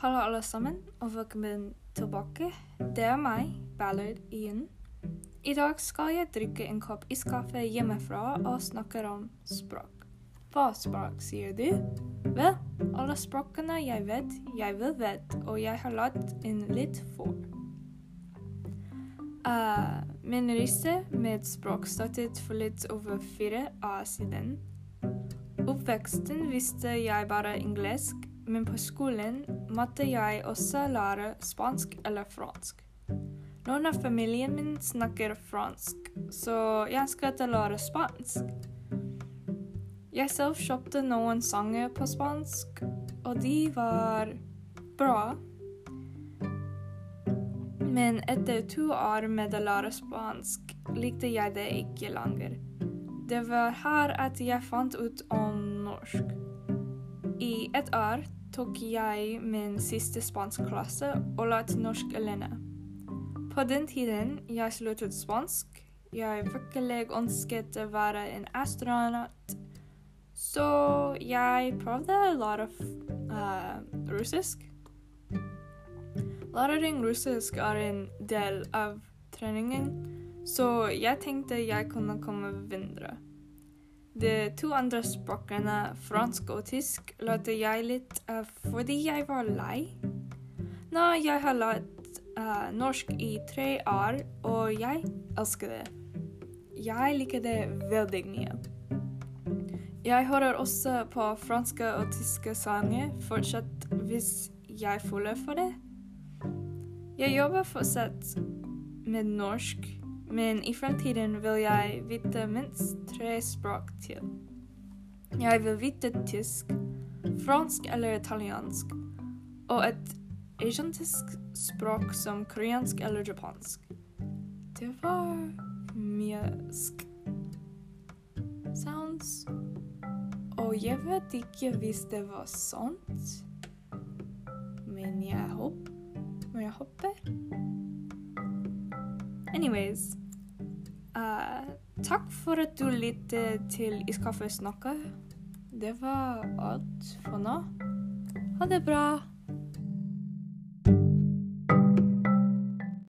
Hallo, alle sammen, og velkommen tilbake. Det er meg, Ballard, igjen. I dag skal jeg drikke en kopp iskaffe hjemmefra og snakke om språk. Hva språk, sier du? Vel, alle språkene jeg vet, jeg vil vet, og jeg har latt inn litt for. Uh, min reise med språk startet for litt over fire år siden. Oppveksten visste jeg bare engelsk, men på skolen måtte jeg også lære spansk eller fransk. Noen av familien min snakker fransk, så jeg skal til å lære spansk. Jeg selv kjøpte noen sanger på spansk, og de var bra. Men etter to år med å lære spansk likte jeg det ikke lenger. Det var her at jeg fant ut om norsk. I et år tok jeg min siste spanskklasse og lærte norsk alene. På den tiden jeg sluttet spansk, jeg virkelig ønsket å være en astronaut, så jeg prøvde å lære uh, russisk. Læring russisk er en del av treningen så jeg tenkte jeg kunne komme videre. De to andre språkene, fransk og tysk, lærte jeg litt uh, fordi jeg var lei. Nå jeg har lært uh, norsk i tre år, og jeg elsker det. Jeg liker det veldig mye. Jeg hører også på franske og tyske sanger fortsatt hvis jeg føler for det. Jeg jobber fortsatt med norsk men i fremtiden vil jeg vite minst tre språk til. Jeg vil vite tysk, fransk eller italiensk, og et asiatisk språk som koreansk eller japansk. Det var mye sk sounds, og jeg vet ikke hvis det var sånt, men jeg håper, men jeg håper. Anyways uh, Takk for at du lyttet til Iskaffe snakker. Det var alt for nå. Ha det bra.